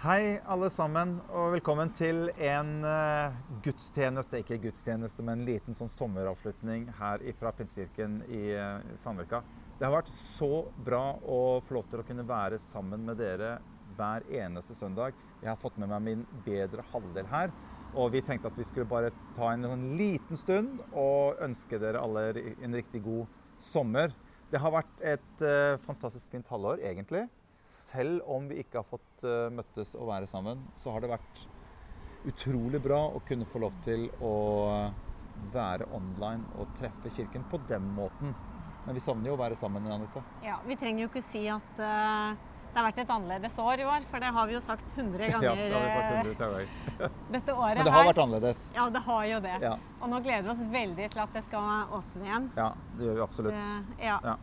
Hei, alle sammen, og velkommen til en uh, gudstjeneste. Ikke gudstjeneste, men en liten sånn sommeravslutning her fra Pinsekirken i uh, Sandvika. Det har vært så bra og flott å kunne være sammen med dere hver eneste søndag. Jeg har fått med meg min bedre halvdel her. Og vi tenkte at vi skulle bare ta en, en sånn liten stund og ønske dere alle en riktig god sommer. Det har vært et uh, fantastisk fint halvår, egentlig. Selv om vi ikke har fått uh, møttes og være sammen, så har det vært utrolig bra å kunne få lov til å være online og treffe kirken på den måten. Men vi savner jo å være sammen, Anita. Ja, Vi trenger jo ikke si at uh, det har vært et annerledes år i år, for det har vi jo sagt 100 ganger. Ja, det har vi sagt 100 ganger. dette året Men det har vært annerledes. Ja, det har jo det. Ja. Og nå gleder vi oss veldig til at det skal åpne igjen. Ja, det gjør vi absolutt. Det, ja. ja.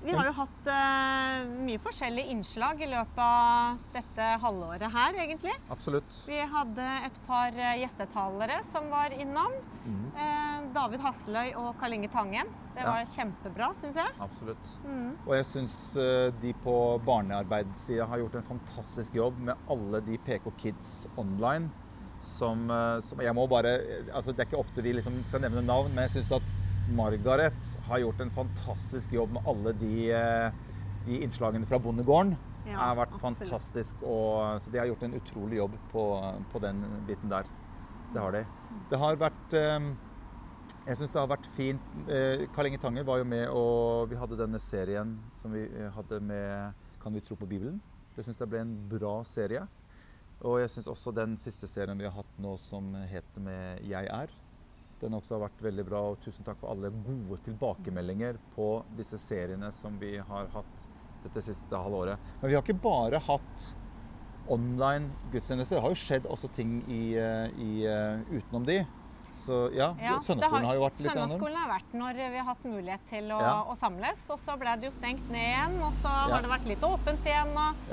Vi har jo hatt uh, mye forskjellige innslag i løpet av dette halvåret her, egentlig. Absolutt. Vi hadde et par uh, gjestetalere som var innom. Mm. Uh, David Hasseløy og Karl Inge Tangen. Det var ja. kjempebra, syns jeg. Absolutt. Mm. Og jeg syns de på barnearbeidssida har gjort en fantastisk jobb med alle de PK Kids online. Som, som jeg må bare altså Det er ikke ofte vi liksom skal nevne navn, men jeg syns at Margaret har gjort en fantastisk jobb med alle de, eh, de innslagene fra bondegården. Ja, har vært absolutt. fantastisk. Og, så de har gjort en utrolig jobb på, på den biten der. Det har de. Det har vært eh, Jeg syns det har vært fint. Eh, Karl Inge Tanger var jo med, og vi hadde denne serien som vi hadde med 'Kan vi tro på Bibelen'? Det syns jeg ble en bra serie. Og jeg syns også den siste serien vi har hatt nå som heter med 'Jeg er', den også har vært veldig bra. Og tusen takk for alle gode tilbakemeldinger på disse seriene som vi har hatt dette siste halvåret. Men vi har ikke bare hatt online gudstjenester. Det har jo skjedd også ting i, eh, i, uh, utenom de. Så ja, ja Søndagsskolen har, har, jo vært litt. Søndagsskolen har vært når vi har hatt mulighet til å, ja. å samles. Og så ble det jo stengt ned igjen, og så ja. har det vært litt åpent igjen. Og,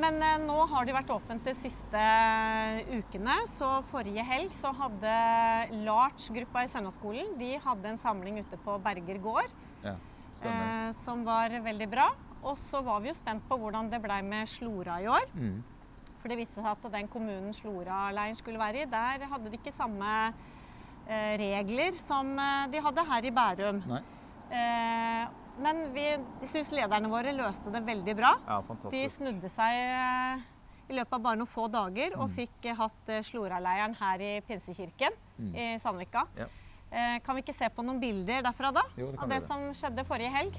men eh, nå har det vært åpent de siste eh, ukene. Så forrige helg så hadde Larch-gruppa i Søndagsskolen de hadde en samling ute på Berger gård. Ja, eh, som var veldig bra. Og så var vi jo spent på hvordan det blei med Slora i år. Mm. For det viste seg at den kommunen Slora-leiren skulle være i, der hadde de ikke samme eh, regler som eh, de hadde her i Bærum. Nei. Men vi, syns lederne våre løste det veldig bra. Ja, de snudde seg eh, i løpet av bare noen få dager og mm. fikk eh, hatt eh, Sloraleiren her i Pinsekirken mm. i Sandvika. Ja. Kan vi ikke se på noen bilder derfra da? Jo, det av det som skjedde forrige helg?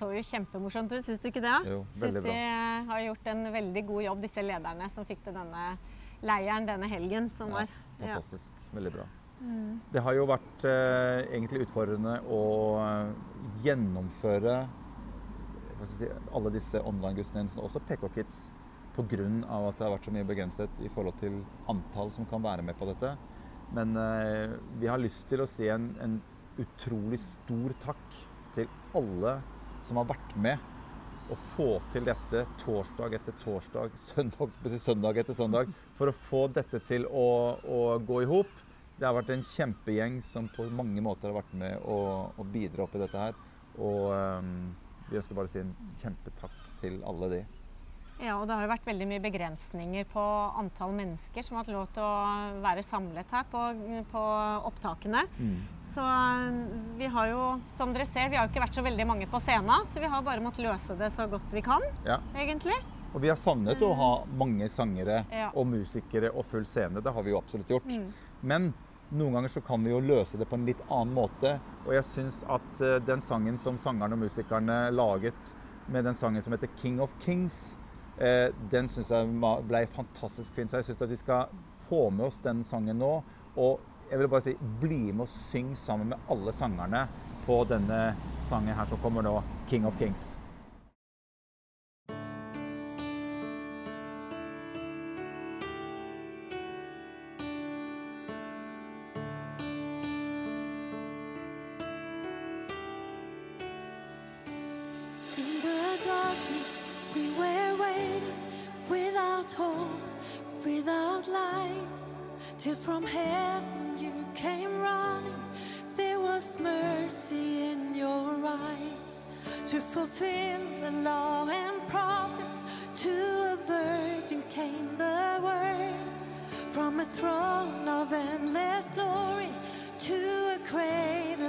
Så jo kjempemorsomt ut, syns du ikke det? Jo, veldig syns de har gjort en veldig god jobb, disse lederne som fikk til denne leiren denne helgen som ja, var. Fantastisk. Ja. Veldig bra. Mm. Det har jo vært eh, egentlig utfordrende å eh, gjennomføre si, alle disse online-gudstjenestene, også PK Kids, pga. at det har vært så mye begrenset i forhold til antall som kan være med på dette. Men eh, vi har lyst til å si en, en utrolig stor takk til alle som har vært med å få til dette torsdag etter torsdag, søndag, søndag etter søndag, for å få dette til å, å gå i hop. Det har vært en kjempegjeng som på mange måter har vært med å, å bidra oppi dette her. Og um, vi ønsker bare å si en kjempetakk til alle de. Ja, og det har jo vært veldig mye begrensninger på antall mennesker som har hatt lov til å være samlet her på, på opptakene. Mm. Så vi har jo, som dere ser, vi har jo ikke vært så veldig mange på scenen. Så vi har bare måttet løse det så godt vi kan, ja. egentlig. Og vi har savnet å ha mange sangere ja. og musikere og full scene. Det har vi jo absolutt gjort. Mm. Men noen ganger så kan vi jo løse det på en litt annen måte. Og jeg syns at eh, den sangen som sangerne og musikerne laget med den sangen som heter 'King of Kings', eh, den syns jeg ble fantastisk fin. Så jeg syns at vi skal få med oss den sangen nå. Og jeg vil bare si bli med og syng sammen med alle sangerne på denne sangen her som kommer nå, 'King of Kings'. till from heaven you came running. There was mercy in your eyes to fulfill the law and prophets. To a virgin came the word from a throne of endless glory to a cradle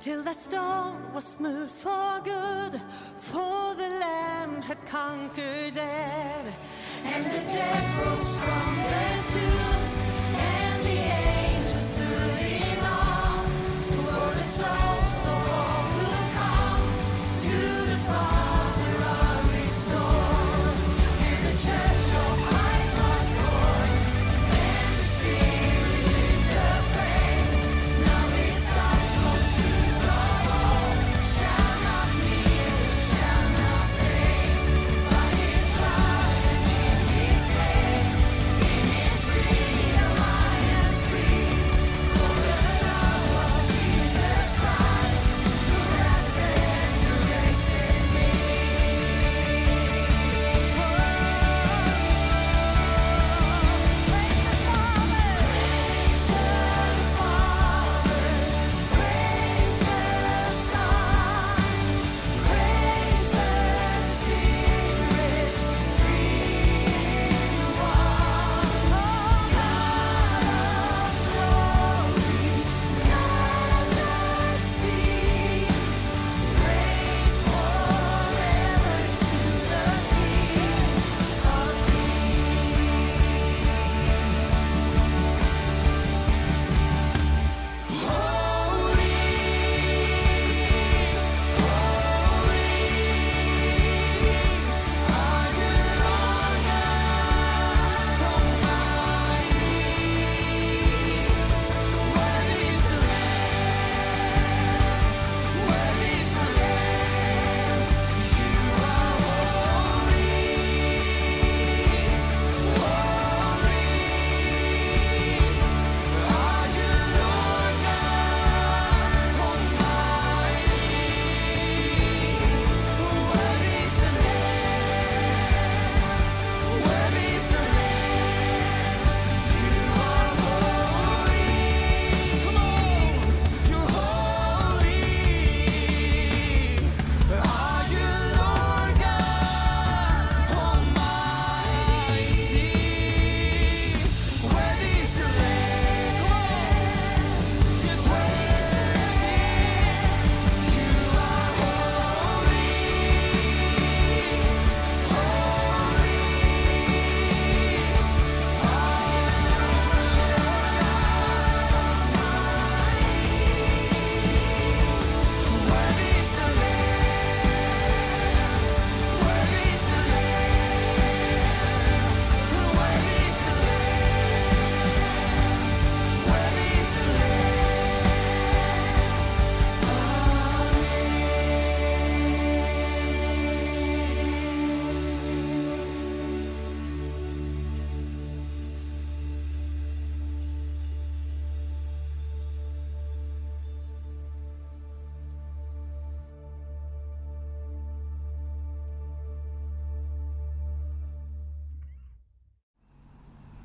till the storm was smooth for good, for the Lamb had conquered death, and the dead rose from the tomb.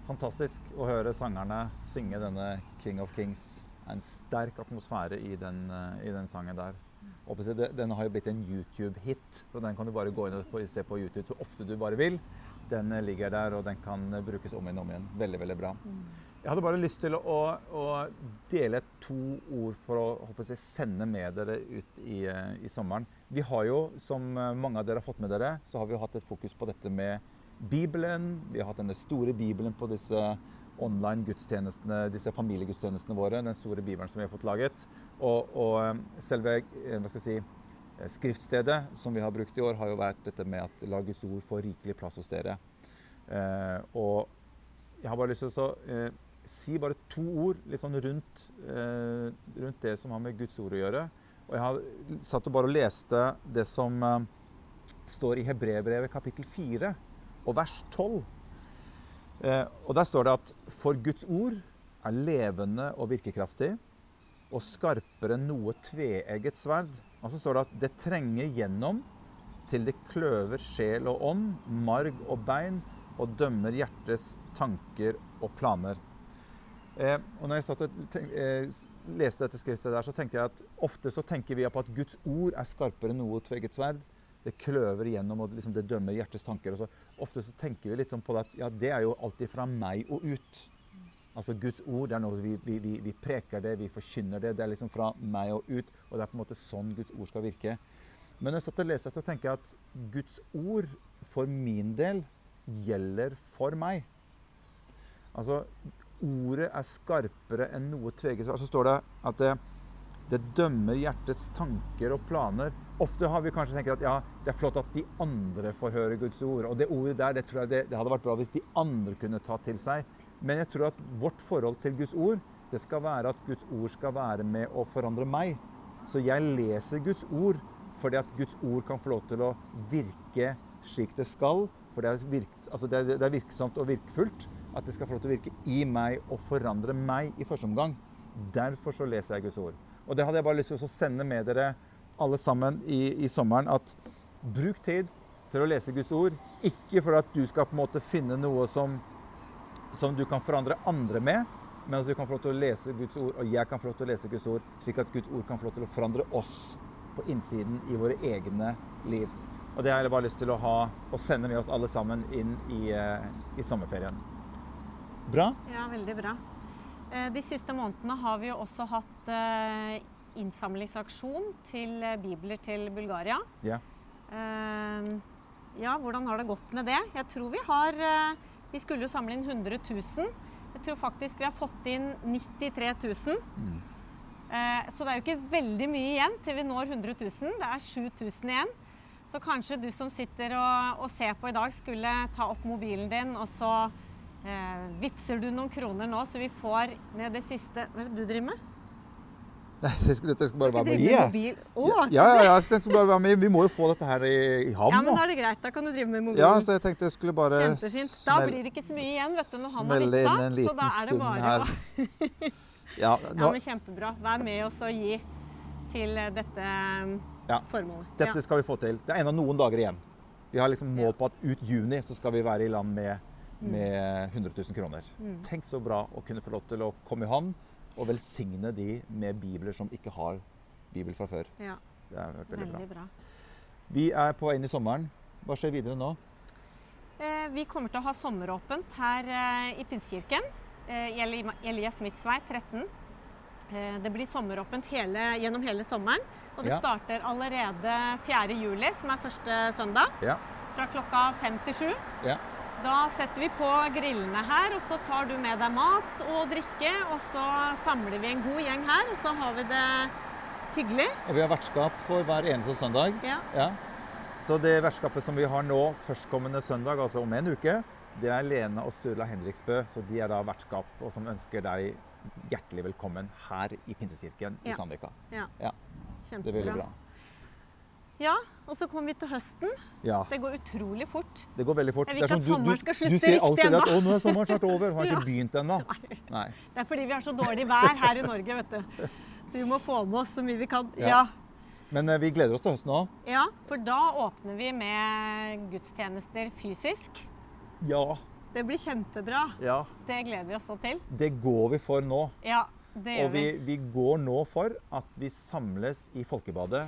Fantastisk å høre sangerne synge denne 'King of Kings'. Det er en sterk atmosfære i den, i den sangen der. Den har jo blitt en YouTube-hit, så den kan du bare gå inn og se på YouTube så ofte du bare vil. Den ligger der, og den kan brukes om igjen og om igjen. Veldig, veldig bra. Jeg hadde bare lyst til å, å dele to ord for å, håper jeg, sende med dere ut i, i, sommeren. Vi har jo, som mange av dere har fått med dere, så har vi hatt et fokus på dette med Bibelen. Vi har hatt denne store Bibelen på disse online gudstjenestene, disse familiegudstjenestene våre. Den store Bibelen som vi har fått laget. Og, og eh, selve eh, hva skal jeg si, eh, skriftstedet som vi har brukt i år, har jo vært dette med at la Guds ord få rikelig plass hos dere. Eh, og jeg har bare lyst til å eh, si bare to ord sånn rundt, eh, rundt, det som har med Guds ord å gjøre. Og jeg har satt og bare leste det som står i Hebrebrevet kapittel 4 og vers 12. Eh, og der står det at for Guds ord er levende og virkekraftig og skarpere enn noe tveegget sverd. Og så står det at det trenger gjennom til det kløver sjel og ånd, marg og bein, og dømmer hjertets tanker og planer. Eh, og når jeg satt og eh, leste dette skriftstedet, der, så tenker jeg at ofte så tenker vi på at Guds ord er skarpere enn noe tveegget sverd. Det kløver igjennom, og liksom det dømmer hjertets tanker. Så, ofte så tenker vi litt sånn på at ja, det er jo alltid fra meg og ut. Altså Guds ord det er noe vi, vi, vi, vi, preker det, vi forkynner det. Det er liksom fra meg og ut. Og det er på en måte sånn Guds ord skal virke. Men når jeg satt og leste, så tenker jeg at Guds ord for min del gjelder for meg. Altså, ordet er skarpere enn noe tveget Så står det at det, det, dømmer hjertets tanker og planer. Ofte har vi kanskje tenkt at ja, det er flott at de andre får høre Guds ord. Og det ordet der, det tror jeg det, det hadde vært bra hvis de andre kunne ta til seg. Men jeg tror at vårt forhold til Guds ord, det skal være at Guds ord skal være med å forandre meg. Så jeg leser Guds ord fordi at Guds ord kan få lov til å virke slik det skal. For det er, virks, altså det det er virksomt og virkfullt at det skal få lov til å virke i meg og forandre meg i første omgang. Derfor så leser jeg Guds ord. Og det hadde jeg bare lyst til å sende med dere alle sammen i, i sommeren. At bruk tid til å lese Guds ord. Ikke for at du skal på en måte finne noe som, som du kan forandre andre med, men at du kan få lov til å lese Guds ord, og jeg kan få lov til å lese Guds ord, slik at Guds ord kan få lov til å forandre oss på innsiden i våre egne liv. Og det har jeg bare lyst til å ha og sende med oss alle sammen inn i, eh, i sommerferien. Bra? Ja, veldig bra. Eh, de siste månedene har vi jo også hatt eh, innsamlingsaksjon til eh, bibler til Bulgaria. Ja. Ja, hvordan har det gått med det? Jeg tror vi har Vi skulle jo samle inn 100 000. Jeg tror faktisk vi har fått inn 93 000. Mm. Så det er jo ikke veldig mye igjen til vi når 100 000. Det er 7000 igjen. Så kanskje du som sitter og, og ser på i dag, skulle ta opp mobilen din og så Eh, vipser du noen kroner nå, så vi får ned det siste Hva er det du driver med? Nei, dette skal bare være med. Yeah. Oh, ja, ja, ja, den skal bare være med. Vi må jo få dette her i, i havn. Ja, men da er det greit. Da kan du drive med mobilen. Ja, så jeg tenkte jeg skulle bare Kjempefint. Da blir det ikke så mye igjen vet du, når han har vipsa. Så da er det bare å ja, nå... ja, men kjempebra. Vær med oss og gi til dette ja. formålet. Dette skal vi få til. Det er ennå noen dager igjen. Vi har liksom mål på at ut juni så skal vi være i land med med 100 000 kroner. Mm. Tenk så bra å kunne få lov til å komme i havn og velsigne de med bibler som ikke har bibel fra før. Ja. Det er veldig, veldig bra. bra. Vi er på vei inn i sommeren. Hva skjer videre nå? Eh, vi kommer til å ha sommeråpent her eh, i Pinsekirken. Eh, Elias Midtsvei 13. Eh, det blir sommeråpent hele, gjennom hele sommeren. Og det ja. starter allerede 4. juli, som er første søndag. Ja. Fra klokka fem til sju. Ja. Da setter vi på grillene her, og så tar du med deg mat og drikke. Og så samler vi en god gjeng her, og så har vi det hyggelig. Og vi har vertskap for hver eneste søndag. Ja. ja. Så det vertskapet som vi har nå førstkommende søndag, altså om en uke, det er Lena og Sturla Henriksbø. Så de er da vertskap og som ønsker deg hjertelig velkommen her i Pinsekirken i Sandvika. Ja. ja. Kjempebra. Det er veldig bra. Ja, og så kommer vi til høsten. Ja. Det går utrolig fort. Det går veldig fort. Jeg vil ikke at sommeren skal slutte riktig ennå. Du sier alltid at 'å, nå er sommeren snart over'. Har ikke begynt ennå. Nei. Det er fordi vi har så dårlig vær her i Norge, vet du. Så vi må få med oss så mye vi kan. Ja. ja. Men eh, vi gleder oss til høsten òg. Ja, for da åpner vi med gudstjenester fysisk. Ja. Det blir kjempebra. Ja. Det gleder vi oss så til. Det går vi for nå. Ja, det gjør Og vi, vi går nå for at vi samles i Folkebadet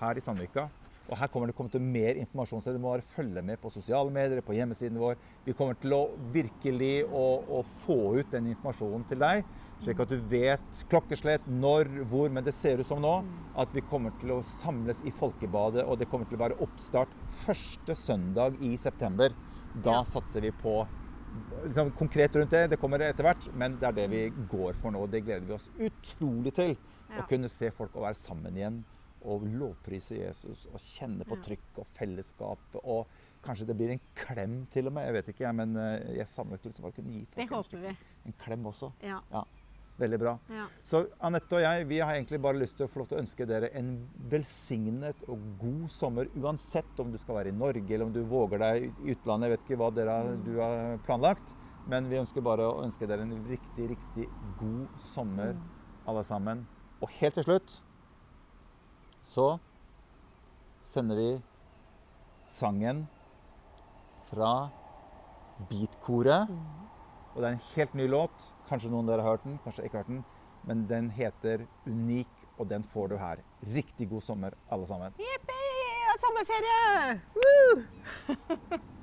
her i Sandvika. Og her kommer det komme til mer informasjon, så dere må følge med på sosiale medier, på hjemmesiden vår. Vi kommer til å virkelig å, å få ut den informasjonen til deg, slik at du vet klokkeslett, når, hvor. Men det ser ut som nå at vi kommer til å samles i Folkebadet, og det kommer til å være oppstart første søndag i september. Da satser vi på liksom, konkret rundt det. Det kommer etter hvert, men det er det vi går for nå. Det gleder vi oss utrolig til. Å kunne se folk og være sammen igjen og lovprise Jesus og kjenne på trykk og fellesskap. Og kanskje det blir en klem til og med. Jeg vet ikke, jeg, men eh, jeg savner ikke liksom bare kunne gi Det folk en, håper vi. en klem også. Ja. Ja, veldig bra. ja. Så Anette og jeg vi har egentlig bare lyst til å få lov til å ønske dere en velsignet og god sommer. Uansett om du skal være i Norge eller om du våger deg i utlandet. Jeg vet ikke hva dere du har planlagt. Men vi ønsker bare å ønske dere en riktig, riktig god sommer, alle sammen. Og helt til slutt så sender vi sangen fra Beatkoret. Og det er en helt ny låt. Kanskje noen av dere har hørt den, kanskje ikke hørt den. Men den heter Unik, og den får du her. Riktig god sommer, alle sammen. Jippi! Sommerferie! Woo!